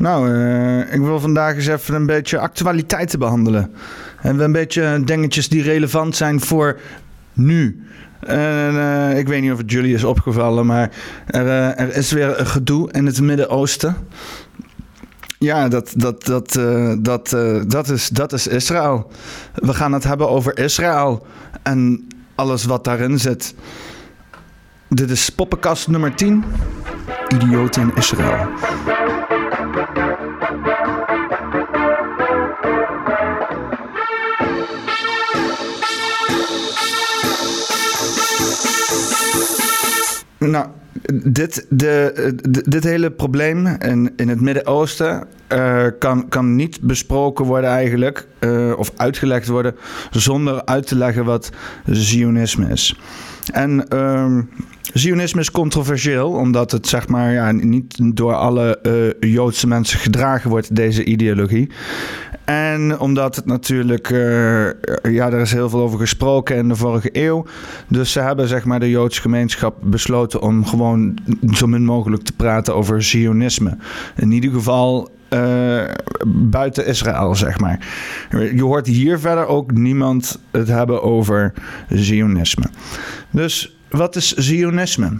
Nou, uh, ik wil vandaag eens even een beetje actualiteiten behandelen. En een beetje dingetjes die relevant zijn voor nu. En uh, ik weet niet of het jullie is opgevallen, maar er, uh, er is weer een gedoe in het Midden-Oosten. Ja, dat, dat, dat, dat, dat, is, dat is Israël. We gaan het hebben over Israël en alles wat daarin zit. Dit is poppenkast nummer 10. Idioten in Israël. Nou, dit, de, dit hele probleem in, in het Midden-Oosten uh, kan, kan niet besproken worden eigenlijk, uh, of uitgelegd worden, zonder uit te leggen wat Zionisme is. En uh, Zionisme is controversieel, omdat het zeg maar ja, niet door alle uh, Joodse mensen gedragen wordt, deze ideologie. En omdat het natuurlijk, uh, ja, er is heel veel over gesproken in de vorige eeuw. Dus ze hebben zeg maar de Joodse gemeenschap besloten om gewoon zo min mogelijk te praten over Zionisme. In ieder geval uh, buiten Israël, zeg maar. Je hoort hier verder ook niemand het hebben over Zionisme. Dus wat is Zionisme?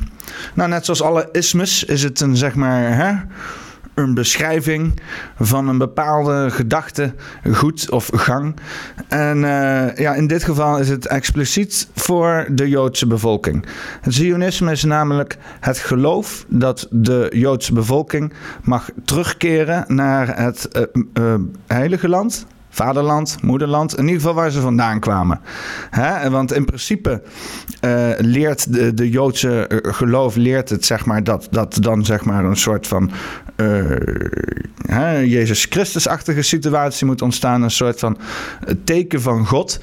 Nou, net zoals alle ismes is het een, zeg maar, hè, een beschrijving van een bepaalde gedachte, goed of gang. En uh, ja, in dit geval is het expliciet voor de Joodse bevolking. Het Zionisme is namelijk het geloof dat de Joodse bevolking mag terugkeren naar het uh, uh, heilige land, vaderland, moederland, in ieder geval waar ze vandaan kwamen. Hè? Want in principe uh, leert de, de Joodse geloof leert het zeg maar dat, dat dan zeg maar een soort van hè, Jezus Christus-achtige situatie moet ontstaan, een soort van teken van God.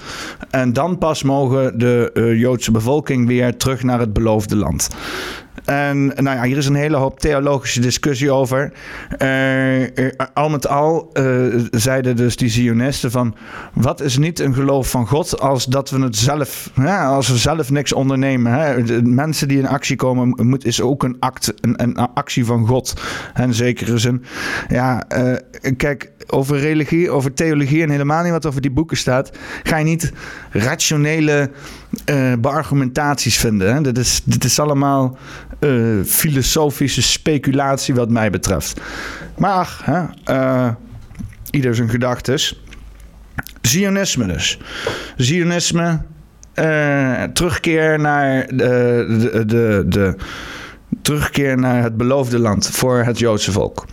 En dan pas mogen de Joodse bevolking weer terug naar het beloofde land. En nou ja, hier is een hele hoop theologische discussie over. Uh, uh, al met al uh, zeiden dus die Zionisten van... wat is niet een geloof van God als dat we het zelf... Ja, als we zelf niks ondernemen. Hè? Mensen die in actie komen moet, is ook een, act, een, een actie van God. In zekere zin. Ja, kijk, over religie, over theologie... en helemaal niet wat over die boeken staat... ga je niet rationele beargumentaties vinden. Hè? Dit, is, dit is allemaal... Uh, filosofische speculatie wat mij betreft. Maar ach, hè, uh, ieder zijn gedachtes. Zionisme dus. Zionisme, terugkeer naar de, de, de, de, terugkeer naar het beloofde land voor het Joodse volk.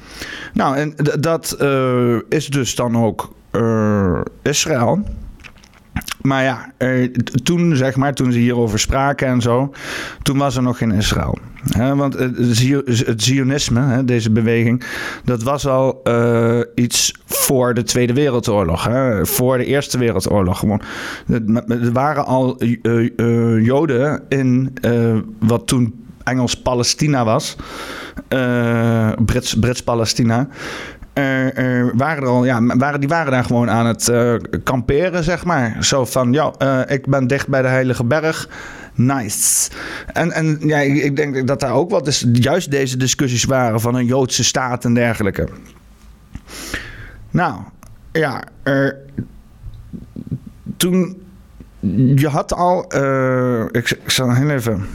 Nou, en dat is dus dan ook Israël. Maar ja, toen zeg maar, toen ze hierover spraken en zo, toen was er nog geen Israël. Want het, Zionisme, deze beweging, dat was al uh, iets voor de Tweede Wereldoorlog. Voor de Eerste Wereldoorlog. Gewoon. Er waren al Joden in wat toen Engels-Palestina was. Brits, Brits-Palestina er, waren er al, ja, waren, die waren daar gewoon aan het uh, kamperen, zeg maar. Zo van, ja, uh, ik ben dicht bij de Heilige Berg. Nice. En, en ja, ik, ik denk dat daar ook wat dus juist deze discussies waren van een Joodse staat en dergelijke. Nou, ja, toen je had al, ik, ik zal heel even.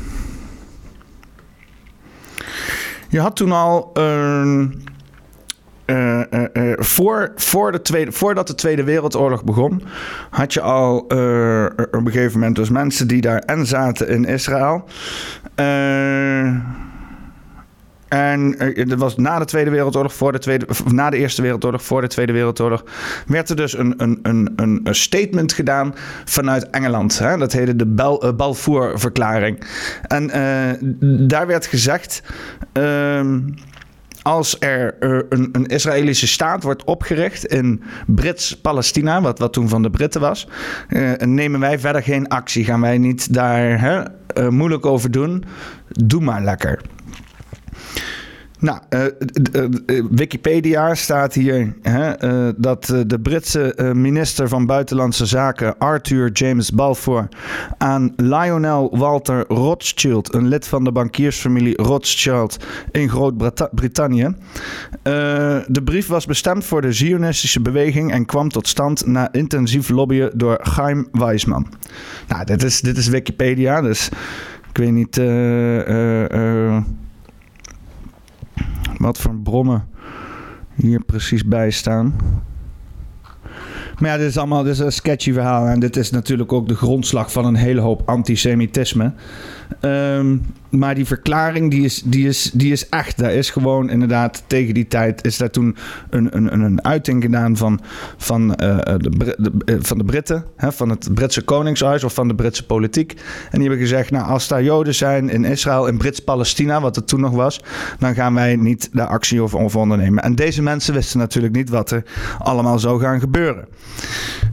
Je had toen al uh, uh, uh, voor, voor de tweede, voordat de Tweede Wereldoorlog begon, had je al op een gegeven moment dus mensen die daar en zaten in Israël. En dat was na de Tweede Wereldoorlog, voor de Tweede, na de Eerste Wereldoorlog, voor de Tweede Wereldoorlog, werd er dus een, een, een, een statement gedaan vanuit Engeland. Hè? Dat heette de Bal, uh, Balfour-verklaring. En uh, daar werd gezegd. Uh, als er een, een, Israëlische staat wordt opgericht in Brits-Palestina, wat, wat toen van de Britten was, uh, nemen wij verder geen actie. Gaan wij niet daar hè, moeilijk over doen. Doe maar lekker. Nou, uh, Wikipedia staat hier hè, dat de Britse minister van Buitenlandse Zaken Arthur James Balfour aan Lionel Walter Rothschild, een lid van de bankiersfamilie Rothschild in Groot-Brittannië. de brief was bestemd voor de Zionistische beweging en kwam tot stand na intensief lobbyen door Chaim Weizmann. Nou, is, dit is Wikipedia, dus ik weet niet wat voor bronnen hier precies bij staan. Maar ja, dit is allemaal dit is een sketchy verhaal. En dit is natuurlijk ook de grondslag van een hele hoop antisemitisme. Um, maar die verklaring die is, die, is, die is echt. Daar is gewoon inderdaad tegen die tijd is daar toen een, een, een uiting gedaan van, van, uh, de, de, eh, van de Britten, hè, van het Britse Koningshuis of van de Britse politiek. En die hebben gezegd, nou als daar Joden zijn in Israël, in Brits-Palestina, wat het toen nog was, dan gaan wij niet de actie over ondernemen. En deze mensen wisten natuurlijk niet wat er allemaal zou gaan gebeuren.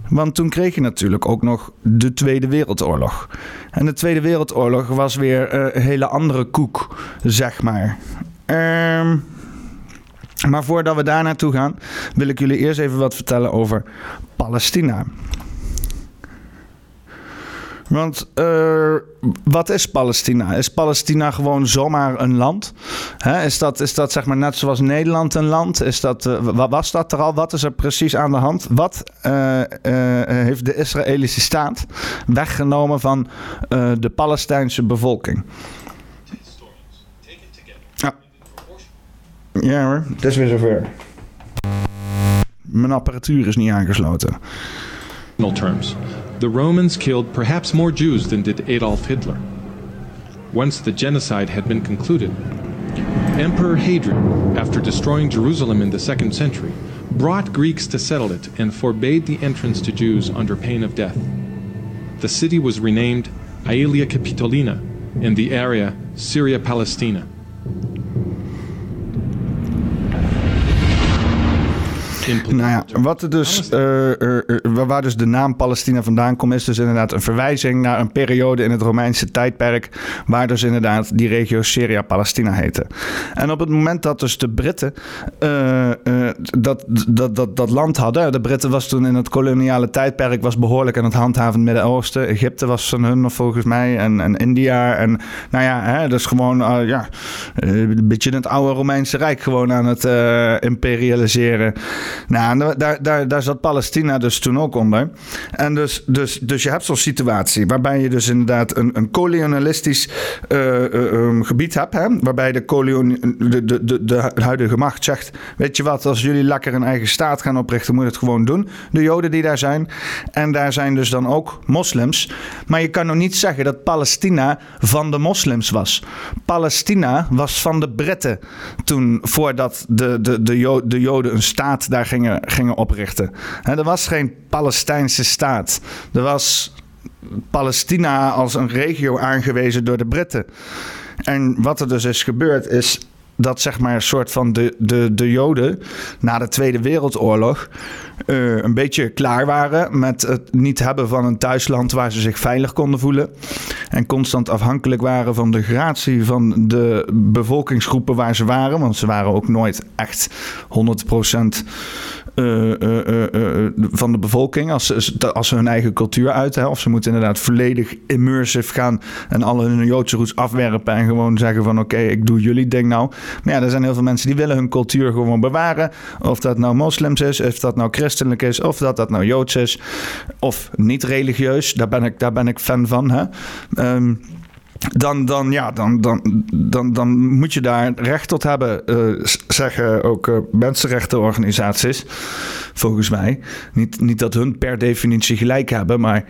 Want toen kreeg je natuurlijk ook nog de Tweede Wereldoorlog. En de Tweede Wereldoorlog was weer uh, een hele andere koek, zeg maar. Um, maar voordat we daar naartoe gaan, wil ik jullie eerst even wat vertellen over Palestina. Want uh, wat is Palestina? Is Palestina gewoon zomaar een land? is, dat, is dat zeg maar net zoals Nederland een land? Is dat, uh, wat was dat er al? Wat is er precies aan de hand? Wat uh, heeft de Israëlische staat weggenomen van de Palestijnse bevolking? Ja, ja hoor, het is weer zover. Mijn apparatuur is niet aangesloten. terms. The Romans killed perhaps more Jews than did Adolf Hitler. Once the genocide had been concluded, Emperor Hadrian, after destroying Jerusalem in the second century, brought Greeks to settle it and forbade the entrance to Jews under pain of death. The city was renamed Aelia Capitolina, and the area Syria Palestina. Nou ja, wat er dus, uh, uh, waar dus de naam Palestina vandaan komt, is dus inderdaad een verwijzing naar een periode in het Romeinse tijdperk, waar dus inderdaad die regio Syria Palestina heette. En op het moment dat dus de Britten uh, dat, dat, dat, dat land hadden, de Britten was toen in het koloniale tijdperk was behoorlijk aan het handhaven Midden-Oosten. Egypte was van hun volgens mij en, en India. En nou ja, hè, dus gewoon ja, een beetje het oude Romeinse Rijk gewoon aan het imperialiseren. Nou, daar, daar, daar zat Palestina dus toen ook onder. En dus, dus, dus je hebt zo'n situatie waarbij je dus inderdaad een, een kolonialistisch uh, uh, gebied hebt. Hè? Waarbij de, de, de, de, de huidige macht zegt: Weet je wat, als jullie lekker een eigen staat gaan oprichten, moet je het gewoon doen. De Joden die daar zijn. En daar zijn dus dan ook moslims. Maar je kan nog niet zeggen dat Palestina van de moslims was. Palestina was van de Britten toen, voordat de, de, de, de Joden een staat daar gingen, gingen oprichten. er was geen Palestijnse staat. Er was Palestina als een regio aangewezen door de Britten. En wat er dus is gebeurd is dat zeg maar een soort van de, de, de Joden na de Tweede Wereldoorlog uh, een beetje klaar waren met het niet hebben van een thuisland waar ze zich veilig konden voelen. En constant afhankelijk waren van de gratie van de bevolkingsgroepen waar ze waren. Want ze waren ook nooit echt 100% uh, uh, van de bevolking als als ze hun eigen cultuur uiten. Of ze moeten inderdaad volledig immersive gaan en alle hun Joodse roots afwerpen en gewoon zeggen van oké, ik doe jullie ding nou. Maar ja, er zijn heel veel mensen die willen hun cultuur gewoon bewaren. Of dat nou moslims is, of dat nou christelijk is, of dat dat nou Joods is, of niet religieus. Daar ben ik, daar ben ik fan van. Hè? Um, dan, dan, ja, dan, dan, dan, dan moet je daar recht tot hebben, uh, zeggen ook uh, mensenrechtenorganisaties, volgens mij. Niet, niet dat hun per definitie gelijk hebben, maar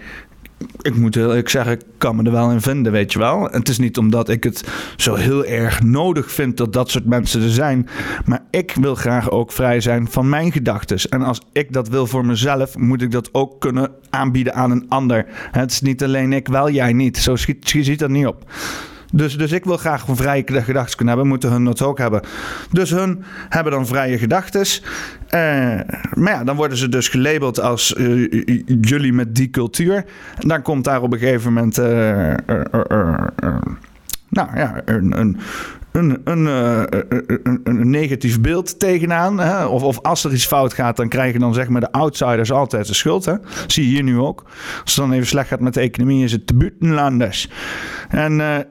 ik moet heel eerlijk zeggen, ik kan me er wel in vinden, weet je wel. Het is niet omdat ik het zo heel erg nodig vind dat dat soort mensen er zijn. Maar ik wil graag ook vrij zijn van mijn gedachten. En als ik dat wil voor mezelf, moet ik dat ook kunnen aanbieden aan een ander. Het is niet alleen ik, wel jij niet. Zo schiet, ziet dat niet op. Dus, dus ik wil graag vrije gedachten kunnen hebben, moeten hun dat ook hebben. Dus hun hebben dan vrije gedachten. Uh, maar ja, dan worden ze dus gelabeld als uh, jullie met die cultuur. Dan komt daar op een gegeven moment. Uh, nou ja, een, een een, een, een, een, negatief beeld tegenaan. Hè? Of, of als er iets fout gaat, dan krijgen dan zeg maar de outsiders altijd de schuld. Hè? Zie je hier nu ook. Als het dan even slecht gaat met de economie, is het de buitenlanders. En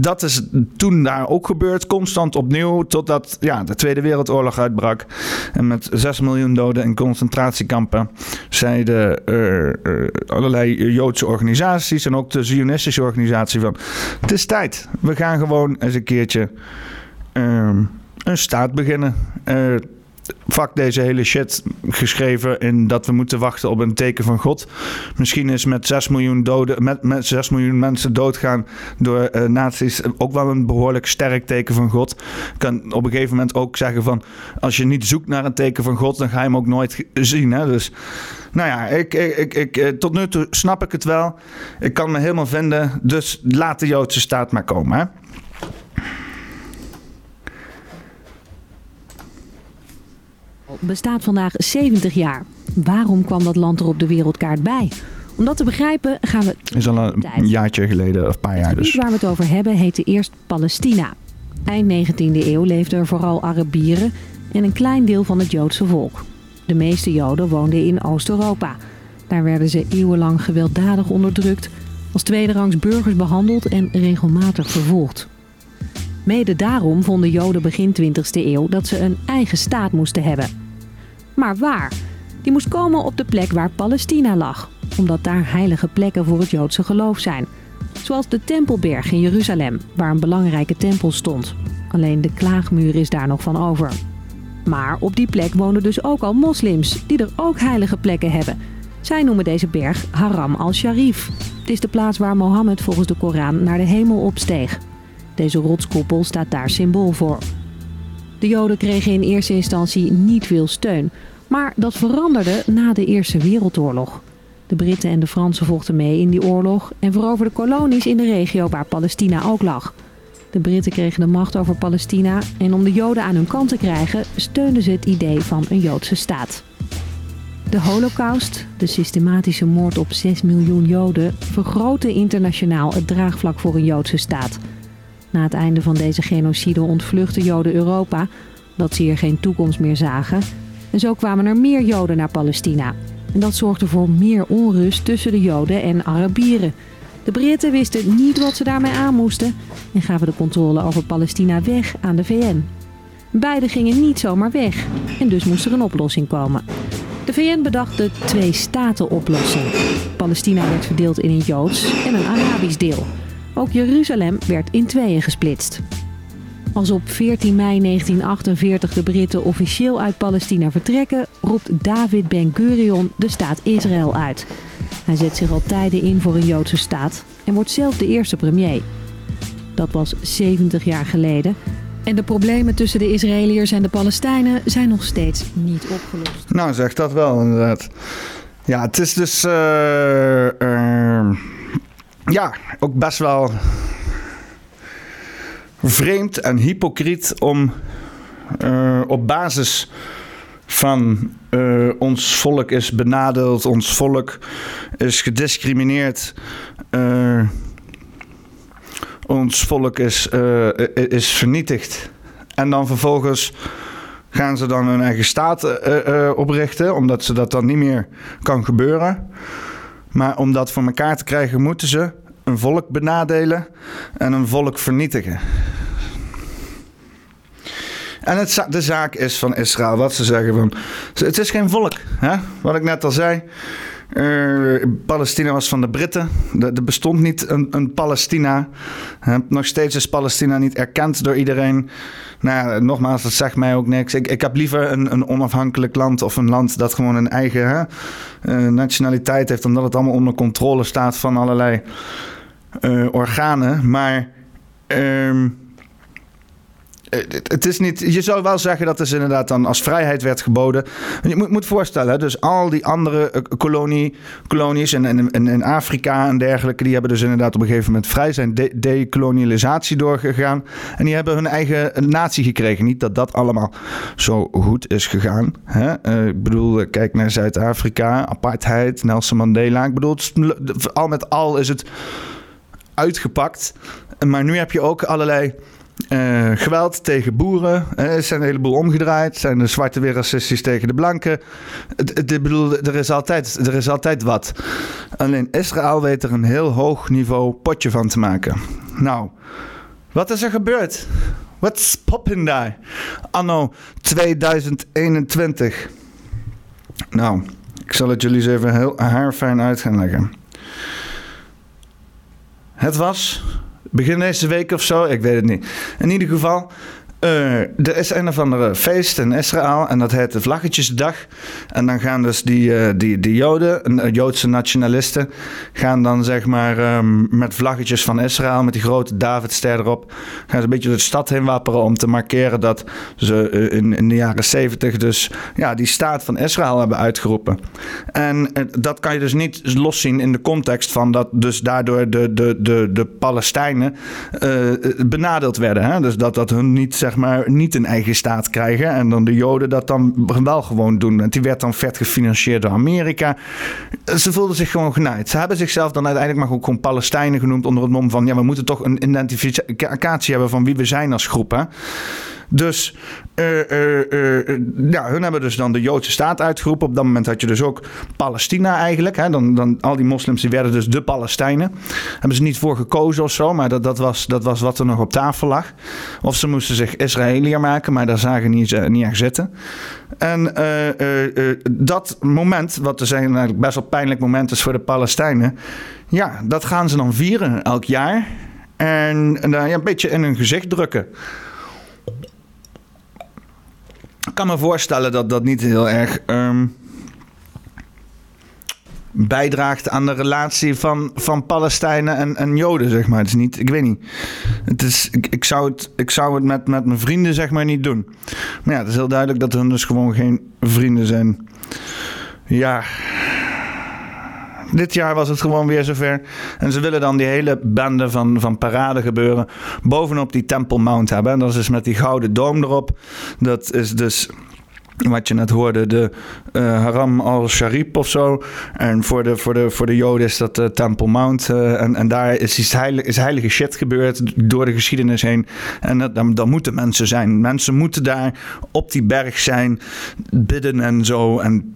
dat is toen daar ook gebeurd, constant opnieuw, totdat ja, de Tweede Wereldoorlog uitbrak. En met 6 miljoen doden in concentratiekampen zeiden allerlei Joodse organisaties en ook de Zionistische organisatie van... Het is tijd. We gaan gewoon eens een keertje ehm, een staat beginnen. Uh, vak deze hele shit geschreven in dat we moeten wachten op een teken van God. Misschien is met 6 miljoen, doden, met, met 6 miljoen mensen doodgaan door uh, nazi's ook wel een behoorlijk sterk teken van God. kan op een gegeven moment ook zeggen van als je niet zoekt naar een teken van God, dan ga je hem ook nooit zien. Hè? Dus nou ja, ik, ik, ik, eh, tot nu toe snap ik het wel. Ik kan me helemaal vinden. Dus laat de Joodse staat maar komen. Bestaat vandaag 70 jaar. Waarom kwam dat land er op de wereldkaart bij? Om dat te begrijpen gaan we. Is al een tijd. jaartje geleden, of een paar jaar dus. waar we het over hebben heette eerst Palestina. Eind 19e eeuw leefden er vooral Arabieren en een klein deel van het Joodse volk. De meeste Joden woonden in Oost-Europa. Daar werden ze eeuwenlang gewelddadig onderdrukt, als tweederangs burgers behandeld en regelmatig vervolgd. Mede daarom vonden Joden begin 20e eeuw dat ze een eigen staat moesten hebben. Maar waar? Die moest komen op de plek waar Palestina lag, omdat daar heilige plekken voor het Joodse geloof zijn. Zoals de Tempelberg in Jeruzalem, waar een belangrijke tempel stond. Alleen de klaagmuur is daar nog van over. Maar op die plek wonen dus ook al moslims, die er ook heilige plekken hebben. Zij noemen deze berg Haram al-Sharif. Het is de plaats waar Mohammed volgens de Koran naar de hemel opsteeg. Deze rotskoppel staat daar symbool voor. De Joden kregen in eerste instantie niet veel steun, maar dat veranderde na de Eerste Wereldoorlog. De Britten en de Fransen vochten mee in die oorlog en veroverden kolonies in de regio waar Palestina ook lag. De Britten kregen de macht over Palestina en om de Joden aan hun kant te krijgen steunden ze het idee van een Joodse staat. De Holocaust, de systematische moord op 6 miljoen Joden, vergrootte internationaal het draagvlak voor een Joodse staat. Na het einde van deze genocide ontvluchtten Joden Europa, dat ze hier geen toekomst meer zagen. En zo kwamen er meer Joden naar Palestina. En dat zorgde voor meer onrust tussen de Joden en Arabieren. De Britten wisten niet wat ze daarmee aan moesten en gaven de controle over Palestina weg aan de VN. Beide gingen niet zomaar weg en dus moest er een oplossing komen. De VN bedacht de twee-staten-oplossing. Palestina werd verdeeld in een Joods en een Arabisch deel. Ook Jeruzalem werd in tweeën gesplitst. Als op 14 mei 1948 de Britten officieel uit Palestina vertrekken, roept David Ben-Gurion de staat Israël uit. Hij zet zich al tijden in voor een Joodse staat en wordt zelf de eerste premier. Dat was 70 jaar geleden. En de problemen tussen de Israëliërs en de Palestijnen zijn nog steeds niet opgelost. Nou, zeg dat wel inderdaad. Ja, het is dus. Uh, ja, ook best wel vreemd en hypocriet om uh, op basis van uh, ons volk is benadeeld, ons volk is gediscrimineerd, uh, ons volk is, is vernietigd. En dan vervolgens gaan ze dan hun eigen staat oprichten, omdat ze dat dan niet meer kan gebeuren. Maar om dat voor elkaar te krijgen, moeten ze een volk benadelen en een volk vernietigen. En het, de zaak is van Israël, wat ze zeggen van... Het is geen volk, hè? wat ik net al zei. Uh, Palestina was van de Britten. Er bestond niet een, een Palestina. nog steeds is Palestina niet erkend door iedereen. Nou nogmaals, dat zegt mij ook niks. Ik, ik heb liever een, een onafhankelijk land of een land dat gewoon een eigen uh, nationaliteit heeft, omdat het allemaal onder controle staat van allerlei uh, organen. Maar. Um, het is niet, je zou wel zeggen dat is inderdaad dan als vrijheid werd geboden. Je moet, moet voorstellen, dus al die andere eh, kolonie, kolonies in, in, in, Afrika en dergelijke, die hebben dus inderdaad op een gegeven moment vrij zijn de, dekolonialisatie doorgegaan. En die hebben hun eigen natie gekregen. Niet dat dat allemaal zo goed is gegaan. Hè? Uh, ik bedoel, kijk naar Zuid-Afrika, apartheid, Nelson Mandela. Ik bedoel, al met al is het uitgepakt. Maar nu heb je ook allerlei Uh, geweld tegen boeren. Uh, er zijn een heleboel omgedraaid. Zijn de zwarte weer racistisch tegen de blanken. Bedoel, er is, altijd, er is altijd wat. Alleen Israël weet er een heel hoog niveau potje van te maken. Nou, wat is er gebeurd? What's popping daar? Anno 2021. Nou, ik zal het jullie eens even heel haarfijn uit gaan leggen. Het was begin deze week of zo, ik weet het niet. In ieder geval, uh, er is een of andere feest in Israël en dat heet de Vlaggetjesdag. En dan gaan dus die, uh, die, die Joden, uh, Joodse nationalisten, gaan dan zeg maar um, met vlaggetjes van Israël, met die grote Davidster erop, gaan ze een beetje door de stad heen wapperen om te markeren dat ze in, de jaren 70 dus ja, die staat van Israël hebben uitgeroepen. En dat kan je dus niet loszien in de context van dat dus daardoor de, de, de, de Palestijnen benadeeld werden. Hè? Dus dat dat hun niet zeg maar niet een eigen staat krijgen. En dan de Joden dat dan wel gewoon doen. En die werd dan vet gefinancierd door Amerika. Ze voelden zich gewoon genaaid. Ze hebben zichzelf dan uiteindelijk maar ook gewoon Palestijnen genoemd onder het mom van ja, we moeten toch een identificatie hebben van wie we zijn als groep. Hè? Dus uh, uh, ja, hun hebben dus dan de Joodse staat uitgeroepen. Op dat moment had je dus ook Palestina eigenlijk. Hè? Dan, dan, al die moslims werden dus de Palestijnen. Hebben ze niet voor gekozen of zo, maar dat, dat, was, dat was wat er nog op tafel lag. Of ze moesten zich Israëliër maken, maar daar zagen niet, niet echt zitten. En dat moment, wat er zijn eigenlijk best wel pijnlijk moment is voor de Palestijnen. Ja, dat gaan ze dan vieren elk jaar. En, en ja, een beetje in hun gezicht drukken. Ik kan me voorstellen dat dat niet heel erg um, bijdraagt aan de relatie van, van Palestijnen en, en Joden, zeg maar. Het is niet, ik weet niet. Het is, ik, ik zou het, ik zou het met, met mijn vrienden, zeg maar, niet doen. Maar ja, het is heel duidelijk dat hun dus gewoon geen vrienden zijn. Ja, dit jaar was het gewoon weer zover. En ze willen dan die hele bende van, van parade gebeuren bovenop die Temple Mount hebben. En dat is dus met die gouden doom erop. Dat is dus wat je net hoorde, de uh, Haram al-Sharif of zo. En voor de, voor de, voor de Joden is dat de Temple Mount. Uh, en, en daar is, is, heilige, is heilige shit gebeurd door de geschiedenis heen. En dan, dan moeten mensen zijn. Mensen moeten daar op die berg zijn, bidden en zo. En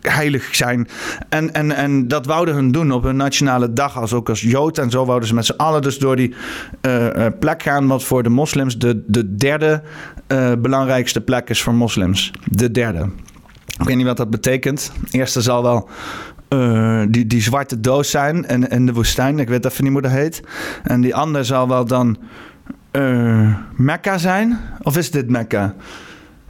heilig zijn. En, en, en dat wouden hun doen op hun nationale dag, als ook als Jood. En zo wouden ze met z'n allen dus door die uh, plek gaan, wat voor de moslims de, de derde uh, belangrijkste plek is voor moslims. De derde. Ik weet niet wat dat betekent. Eerste zal wel die, die zwarte doos zijn in, in de woestijn. Ik weet even niet hoe dat heet. En die andere zal wel dan Mekka zijn. Of is dit Mekka?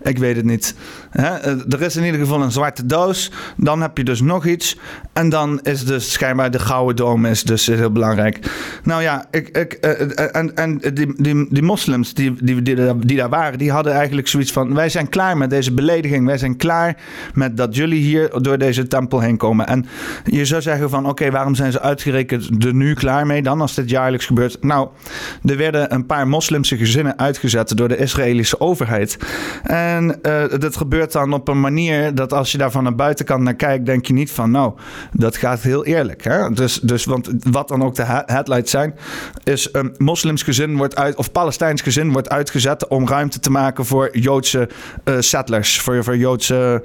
Ik weet het niet. Hè? Eh, er is in ieder geval een zwarte doos. Dan heb je dus nog iets. En dan is dus schijnbaar de gouden dom is dus heel belangrijk. Nou ja, ik, ik, eh, eh, en, en die, die, die moslims die, die, die, die daar waren, die hadden eigenlijk zoiets van: wij zijn klaar met deze belediging. Wij zijn klaar met dat jullie hier door deze tempel heen komen. En je zou zeggen van: oké, waarom zijn ze uitgerekend er nu klaar mee dan als dit jaarlijks gebeurt? Nou, er werden een paar moslimse gezinnen uitgezet door de Israëlische overheid. En uh, dat gebeurt dan op een manier dat als je daar van de buitenkant naar kijkt, denk je niet van nou, dat gaat heel eerlijk. Hè? Dus, dus want wat dan ook de headlights zijn, is een moslims gezin wordt uit, of Palestijns gezin wordt uitgezet om ruimte te maken voor Joodse uh, settlers, voor, voor Joodse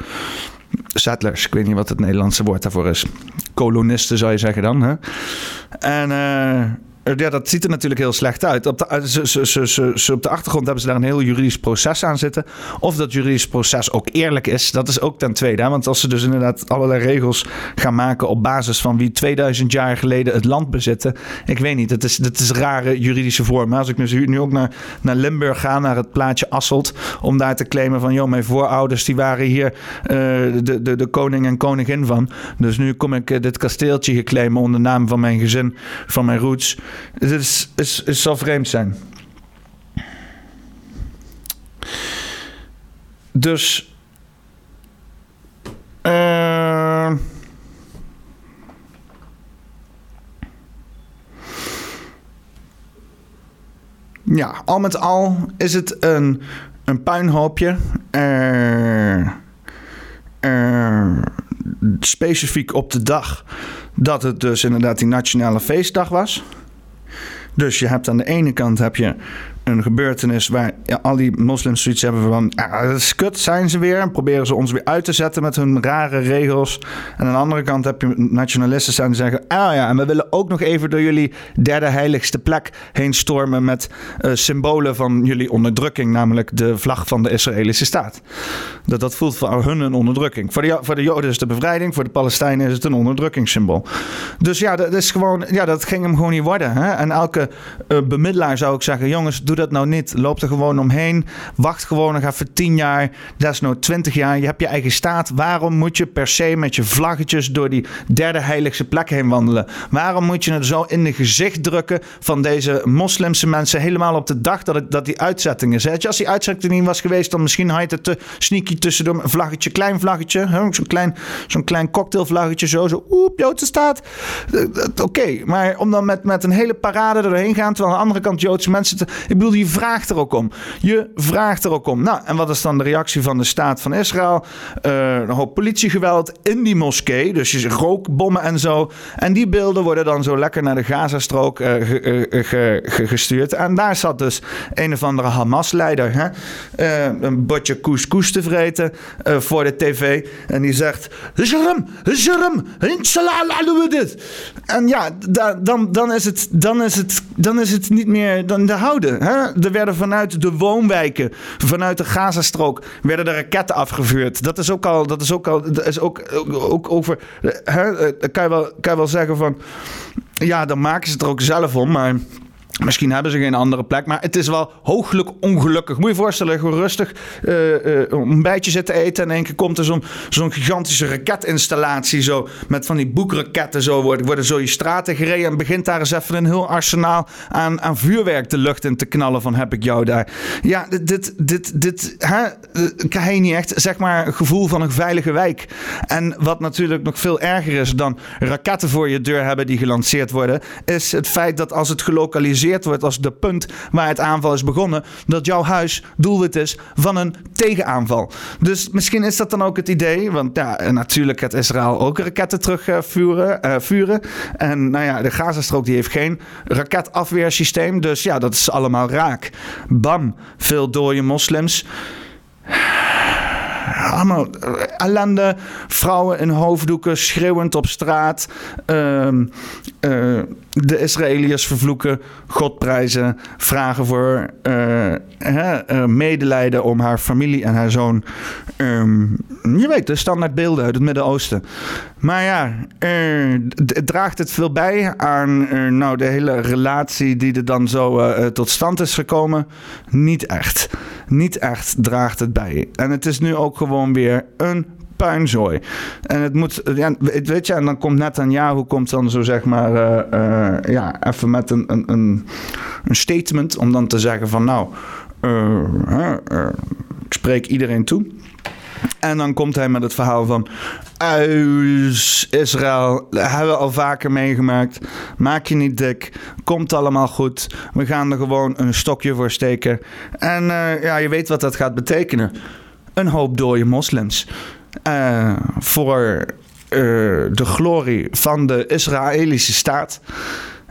settlers. Ik weet niet wat het Nederlandse woord daarvoor is. Kolonisten zou je zeggen dan. Hè? En eh, ja, dat ziet er natuurlijk heel slecht uit. Op de, eh, ze, ze, ze, op de achtergrond hebben ze daar een heel juridisch proces aan zitten. Of dat juridisch proces ook eerlijk is, dat is ook ten tweede. Want als ze dus inderdaad allerlei regels gaan maken op basis van wie 2000 jaar geleden het land bezitten. Ik weet niet, het is, het is rare juridische vorm. Als ik nu, ook naar, naar Limburg ga, naar het plaatje Asselt, om daar te claimen van, joh, mijn voorouders die waren hier uh, de, de, de koning en koningin van. Dus nu kom ik dit kasteeltje geclaimen onder naam van mijn gezin, van mijn roots. Het is, zal vreemd zijn. Dus. Uh, ja, al met al is het een, een puinhoopje. Uh, specifiek op de dag dat het dus inderdaad die nationale feestdag was. Dus je hebt aan de ene kant heb je een gebeurtenis waar al die moslims zoiets hebben van... Ah, dat is kut, zijn ze weer. En proberen ze ons weer uit te zetten met hun rare regels. En aan de andere kant heb je nationalisten zijn die zeggen... Ah ja, en we willen ook nog even door jullie derde heiligste plek heen stormen... met uh, symbolen van jullie onderdrukking. Namelijk de vlag van de Israëlische staat. Dat, dat voelt voor hun een onderdrukking. Voor de, voor de Joden is het de bevrijding. Voor de Palestijnen is het een onderdrukkingssymbool. Dus ja, dat, is gewoon, ja, dat ging hem gewoon niet worden. Hè? En elke uh, bemiddelaar zou ik zeggen... jongens, dat nou niet. Loop er gewoon omheen. Wacht gewoon nog even tien jaar, desnoods twintig jaar. Je hebt je eigen staat. Waarom moet je per se met je vlaggetjes door die derde heiligste plek heen wandelen? Waarom moet je het zo in de gezicht drukken van deze moslimse mensen helemaal op de dag dat, het, dat die uitzetting is? Als die uitzetting niet was geweest, dan misschien had je het te sneaky tussendoor een vlaggetje, klein vlaggetje, zo'n klein, zo'n klein cocktailvlaggetje zo, zo, oep, Joodse staat. Oké, maar om dan met, met een hele parade erheen gaan, terwijl aan de andere kant Joodse mensen, te, ik bedoel, je vraagt er ook om. Je vraagt er ook om. Nou, en wat is dan de reactie van de staat van Israël? Uh, een hoop politiegeweld in die moskee. Dus je rookbommen en zo. En die beelden worden dan zo lekker naar de Gazastrook uh, ge, gestuurd. En daar zat dus een of andere Hamas-leider. Een botje couscous te vreten voor de tv. En die zegt... Sharm, Sharm, En ja, dan, dan, is het, dan, is het, dan is het niet meer dan de houden. Hè? Er werden vanuit de woonwijken, vanuit de Gazastrook, werden er raketten afgevuurd. Dat is ook al, dat is ook al, dat is ook, ook, over. Hè? Kan, je wel, kan je wel zeggen van. Ja, dan maken ze het er ook zelf om, maar. Misschien hebben ze geen andere plek, maar het is wel hooglijk ongelukkig. Moet je voorstellen, gewoon rustig uh, uh, een bijtje zitten eten. En in één keer komt er zo'n gigantische raketinstallatie. Zo, met van die boekraketten zo worden, worden zo je straten gereden. En begint daar eens even een heel arsenaal aan, aan vuurwerk de lucht in te knallen. Van heb ik jou daar. Ja, dit, dit, dit hè, krijg je niet echt zeg maar gevoel van een veilige wijk. En wat natuurlijk nog veel erger is dan raketten voor je deur hebben die gelanceerd worden. Is het feit dat als het gelokaliseerd wordt als de punt waar het aanval is begonnen, dat jouw huis doelwit is van een tegenaanval. Dus misschien is dat dan ook het idee, want ja, natuurlijk gaat Israël ook raketten terugvuren. Uh, vuren. En nou ja, de Gazastrook die heeft geen raketafweersysteem, dus ja, dat is allemaal raak. Bam, veel dode moslims allemaal ellende. Vrouwen in hoofddoeken schreeuwend op straat. Uh, uh, de Israëliërs vervloeken, God prijzen, vragen voor uh, medelijden om haar familie en haar zoon. Um, je weet, de standaard beelden uit het Midden-Oosten. Maar ja, het draagt het veel bij aan nou, de hele relatie die er dan zo tot stand is gekomen? Niet echt. Niet echt draagt het bij. En het is nu ook gewoon weer een puinzooi. En het moet, ja, weet je, en dan komt net aan ja, hoe komt dan zo zeg maar, uh, uh, ja, even met een, een, een, statement om dan te zeggen van nou, uh, ik spreek iedereen toe. En dan komt hij met het verhaal van Israël, hebben we al vaker meegemaakt. Maak je niet dik, komt allemaal goed. We gaan er gewoon een stokje voor steken. En ja, je weet wat dat gaat betekenen. Een hoop dode moslims. Uh, voor uh, de glorie van de Israëlische staat.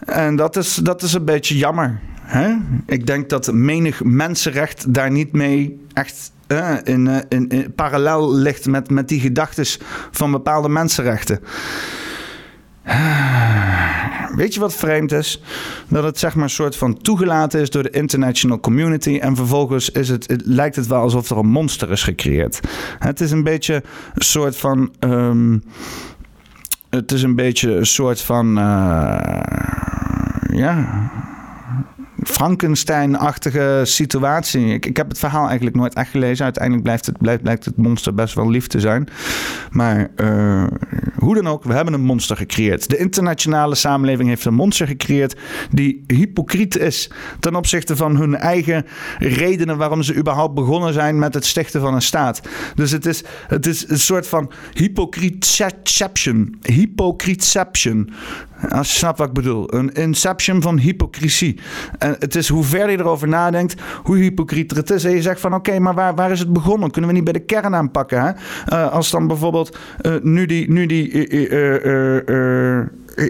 En dat is, dat is een beetje jammer. Hè? Ik denk dat menig mensenrecht daar niet mee echt in, in, in, parallel ligt met, met die gedachten van bepaalde mensenrechten. Weet je wat vreemd is? Dat het zeg maar een soort van toegelaten is door de international community. En vervolgens is het, het lijkt het wel alsof er een monster is gecreëerd. Het is een beetje een soort van. Um, het is een beetje een soort van. Uh, ja Frankenstein-achtige situatie. Ik, ik heb het verhaal eigenlijk nooit echt gelezen. Uiteindelijk blijft het, blijft, blijkt het monster best wel lief te zijn. Maar uh, hoe dan ook, we hebben een monster gecreëerd. De internationale samenleving heeft een monster gecreëerd die hypocriet is ten opzichte van hun eigen redenen waarom ze überhaupt begonnen zijn met het stichten van een staat. Dus het is, het is een soort van hypocrietception. Hypocrietception. Als je snapt wat ik bedoel. Een inception van hypocrisie. En het is hoe verder je erover nadenkt, hoe hypocrieter het is. En je zegt van oké, maar waar, waar is het begonnen? Kunnen we niet bij de kern aanpakken? Hè? Uh, als dan bijvoorbeeld uh, nu die, nu die uh,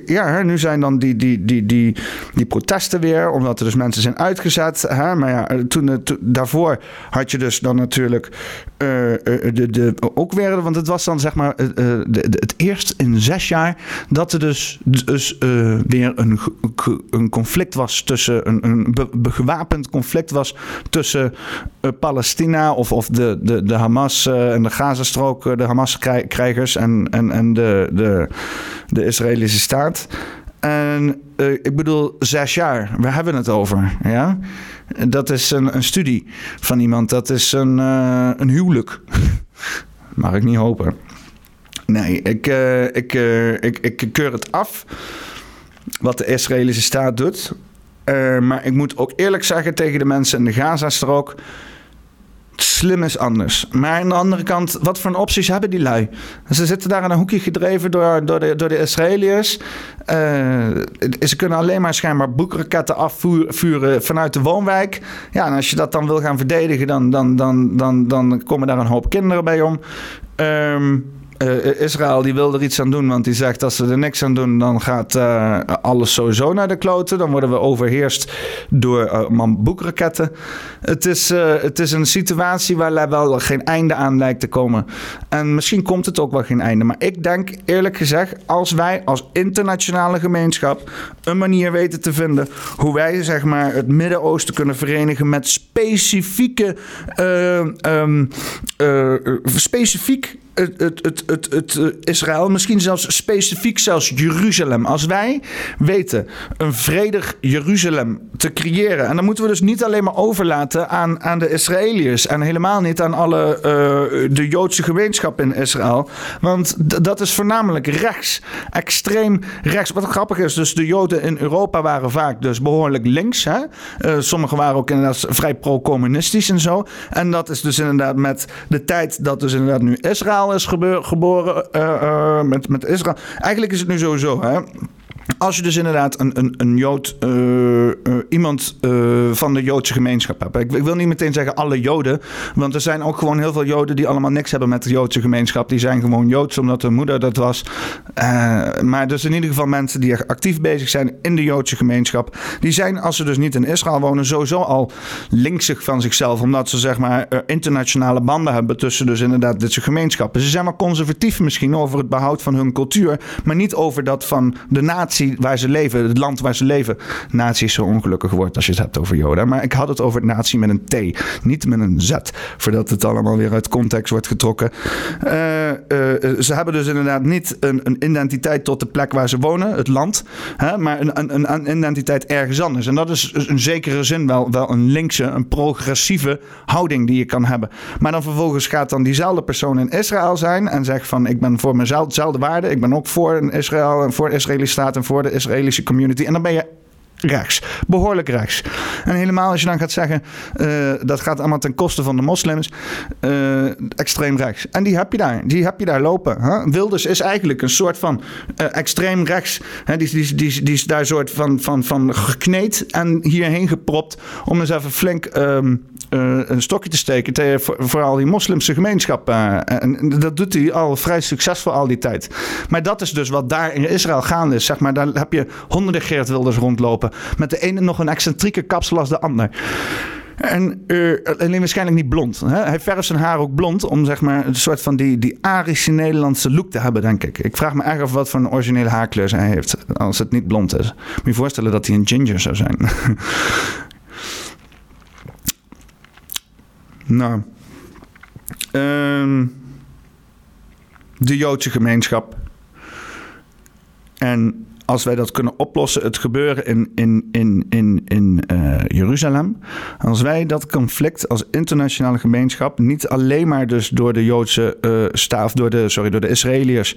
ja, nu zijn dan die, die, die, die, die protesten weer, omdat er dus mensen zijn uitgezet. Hè? Maar ja, toen, daarvoor had je dus dan natuurlijk de, de, ook weer, want het was dan zeg maar de, het eerst in zes jaar dat er dus, dus weer een, een conflict was tussen, een, een gewapend conflict was tussen Palestina of, of de, de, de Hamas en de Gazastrook, de Hamas-krijgers en, en, en de, de, de Israëlische staat. En uh, ik bedoel, zes jaar, waar hebben we het over? Ja? Dat is een, een studie van iemand, dat is een, uh, een huwelijk. Mag ik niet hopen. Nee, ik, uh, ik, ik, ik keur het af wat de Israëlische staat doet. maar ik moet ook eerlijk zeggen tegen de mensen in de Gazastrook slim is anders. Maar aan de andere kant, wat voor opties hebben die lui? Ze zitten daar in een hoekje gedreven door, door, de, door de Israëliërs. Uh, ze kunnen alleen maar schijnbaar boekraketten afvuren vanuit de woonwijk. Ja, en als je dat dan wil gaan verdedigen, dan, dan, dan, dan, dan komen daar een hoop kinderen bij om. Um, uh, Israël die wil er iets aan doen, want die zegt als ze er niks aan doen, dan gaat uh, alles sowieso naar de kloten. Dan worden we overheerst door uh, mamboekraketten. Het is, het is een situatie waar wel geen einde aan lijkt te komen. En misschien komt het ook wel geen einde. Maar ik denk eerlijk gezegd, als wij als internationale gemeenschap een manier weten te vinden hoe wij zeg maar, het Midden-Oosten kunnen verenigen met specifieke, um, specifiek het, het, het, het, eh, Israël, misschien zelfs specifiek zelfs Jeruzalem. Als wij weten een vredig Jeruzalem te creëren. En dan moeten we dus niet alleen maar overlaten aan, aan de Israëliërs. En helemaal niet aan alle uh, de Joodse gemeenschap in Israël. Want dat is voornamelijk rechts. Extreem rechts. Wat grappig is, dus de Joden in Europa waren vaak dus behoorlijk links. Hè? Uh, sommigen waren ook inderdaad vrij pro-communistisch en zo. En dat is dus inderdaad met de tijd dat dus inderdaad nu Israël is geboren uh, met, met Israël. Eigenlijk is het nu sowieso, hè. Als je dus inderdaad een, een, een Jood, uh, uh, iemand uh, van de Joodse gemeenschap hebt. Ik, ik, wil niet meteen zeggen alle Joden, want er zijn ook gewoon heel veel Joden die allemaal niks hebben met de Joodse gemeenschap. Die zijn gewoon Joods omdat hun moeder dat was. maar dus in ieder geval mensen die actief bezig zijn in de Joodse gemeenschap. Die zijn, als ze dus niet in Israël wonen, sowieso al linksig van zichzelf. Omdat ze zeg maar internationale banden hebben tussen dus inderdaad deze gemeenschappen. Ze zijn wel conservatief misschien over het behoud van hun cultuur, maar niet over dat van de natie waar ze leven, het land waar ze leven. Nazi is zo ongelukkig wordt als je het hebt over Joden. Maar ik had het over nazi met een T, niet met een Z. Voordat het allemaal weer uit context wordt getrokken. Uh, uh, ze hebben dus inderdaad niet een, een, identiteit tot de plek waar ze wonen, het land. Hè, maar een, een, een, identiteit ergens anders. En dat is in zekere zin wel, wel een linkse, een progressieve houding die je kan hebben. Maar dan vervolgens gaat dan diezelfde persoon in Israël zijn en zegt van ik ben voor mezelf dezelfde waarde. Ik ben ook voor Israël en voor Israëlische staat voor de Israëlische community. En dan ben je rechts. Behoorlijk rechts. En helemaal als je dan gaat zeggen... Uh, dat gaat allemaal ten koste van de moslims. Uh, extreem rechts. En die heb je daar. Die heb je daar lopen. Wilders is eigenlijk een soort van uh, extreem rechts. Hè? Die, die, die, die is daar soort van, van, van gekneed en hierheen gepropt... om eens even flink... Uh, een stokje te steken tegen vooral die moslimse gemeenschap. Uh, en dat doet hij al vrij succesvol al die tijd. Maar dat is dus wat daar in Israël gaande is. Zeg maar, daar heb je honderden Geert Wilders rondlopen. Met de ene nog een excentrieke kapsel als de ander. En uh, alleen waarschijnlijk niet blond. Hè? Hij verft zijn haar ook blond om zeg maar een soort van die, die Arische Nederlandse look te hebben, denk ik. Ik vraag me erg af wat voor een originele haarkleur hij heeft als het niet blond is. Moet je voorstellen dat hij een ginger zou zijn. Nou. Um, de Joodse gemeenschap. En als wij dat kunnen oplossen, het gebeuren in, in, in, in, in uh, Jeruzalem. Als wij dat conflict als internationale gemeenschap niet alleen maar dus door de Joodse uh, staaf, door de, sorry, door de Israëliërs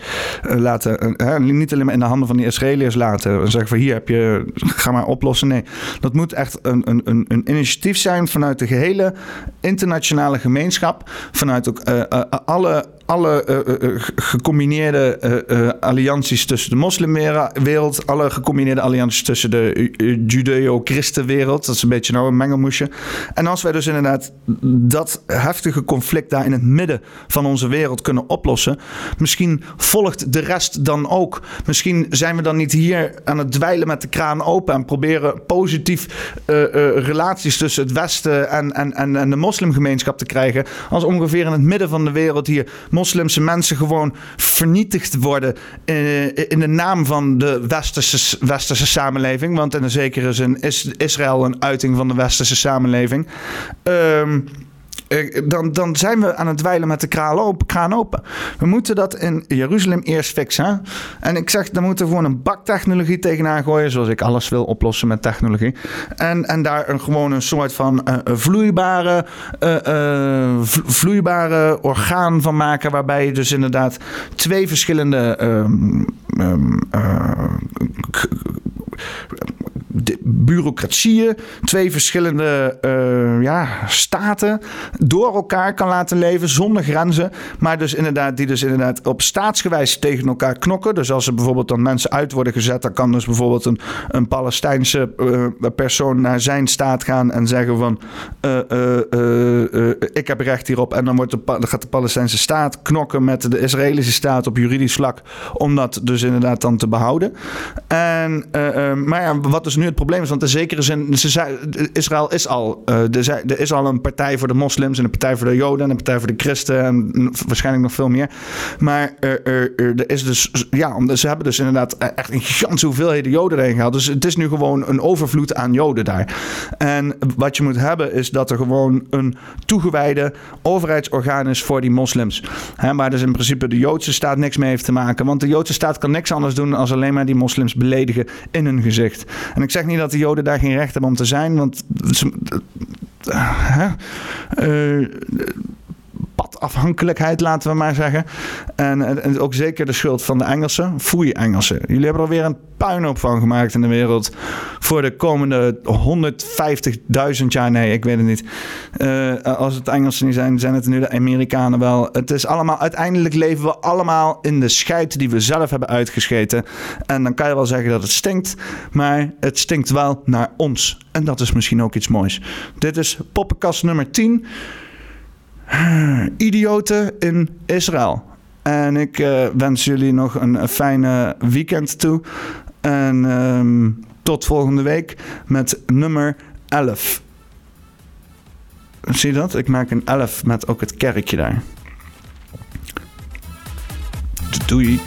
uh, laten, niet alleen maar in de handen van die Israëliërs laten en zeggen van hier heb je, ga maar oplossen. Nee, dat moet echt een, een, een, een initiatief zijn vanuit de gehele internationale gemeenschap, vanuit ook alle alle uh, uh, gecombineerde uh, allianties tussen de moslimwereld wereld. Alle gecombineerde allianties tussen de Judeo-Christenwereld. Dat is een beetje nou een mengelmoesje. En als wij dus inderdaad dat heftige conflict daar in het midden van onze wereld kunnen oplossen. Misschien volgt de rest dan ook. Misschien zijn we dan niet hier aan het dweilen met de kraan open en proberen positief relaties tussen het Westen en, en, en, en de moslimgemeenschap te krijgen. Als ongeveer in het midden van de wereld hier moslimse mensen gewoon vernietigd worden in, eh, in de naam van de westerse, westerse samenleving. Want in een zekere zin is Israël een uiting van de westerse samenleving. Um, dan, dan zijn we aan het dweilen met de kraan open, open. We moeten dat in Jeruzalem eerst fixen. En ik zeg, dan moeten we gewoon een bak technologie tegenaan gooien. Zoals ik alles wil oplossen met technologie. En, en daar een, gewoon een soort van uh, vloeibare, uh, vloeibare orgaan van maken. Waarbij je dus inderdaad twee verschillende. Um, um, bureaucratieën, twee verschillende uh, ja, staten door elkaar kan laten leven zonder grenzen. Maar dus inderdaad, die dus inderdaad op staatsgewijs tegen elkaar knokken. Dus als er bijvoorbeeld dan mensen uit worden gezet, dan kan dus bijvoorbeeld een, een Palestijnse uh, persoon naar zijn staat gaan en zeggen van uh, ik heb recht hierop. En dan, wordt de, dan gaat de Palestijnse staat knokken met de Israëlische staat op juridisch vlak om dat dus inderdaad dan te behouden. En, maar ja, wat dus nu het probleem is. Want in zekere zin, ze Israël is al, uh, er, is al een partij voor de moslims en een partij voor de joden en een partij voor de christen en waarschijnlijk nog veel meer. Maar er, is dus, ja, ze hebben dus inderdaad e-, echt een gigantische hoeveelheden joden erin. Dus het is nu gewoon een overvloed aan joden daar. En wat je moet hebben is dat er gewoon een toegewijde overheidsorgaan is voor die moslims. Hè, waar dus in principe de Joodse staat niks mee heeft te maken. Want de Joodse staat kan niks anders doen als alleen maar die moslims beledigen in hun gezicht. En ik zeg niet dat de Joden daar geen recht hebben om te zijn, want. Uh, uh, padafhankelijkheid, laten we maar zeggen. En, ook zeker de schuld van de Engelsen. Foei Engelsen. Jullie hebben er alweer een puinhoop van gemaakt in de wereld. Voor de komende 150.000 jaar. Nee, ik weet het niet. Uh, als het Engelsen niet zijn, zijn het nu de Amerikanen wel. Het is allemaal, uiteindelijk leven we allemaal in de scheid die we zelf hebben uitgescheten. En dan kan je wel zeggen dat het stinkt. Maar het stinkt wel naar ons. En dat is misschien ook iets moois. Dit is poppenkast nummer 10 idioten in Israël. En ik uh, wens jullie nog een, fijne weekend toe. En um, tot volgende week met nummer 11. Zie je dat? Ik maak een 11 met ook het kerkje daar. Doei.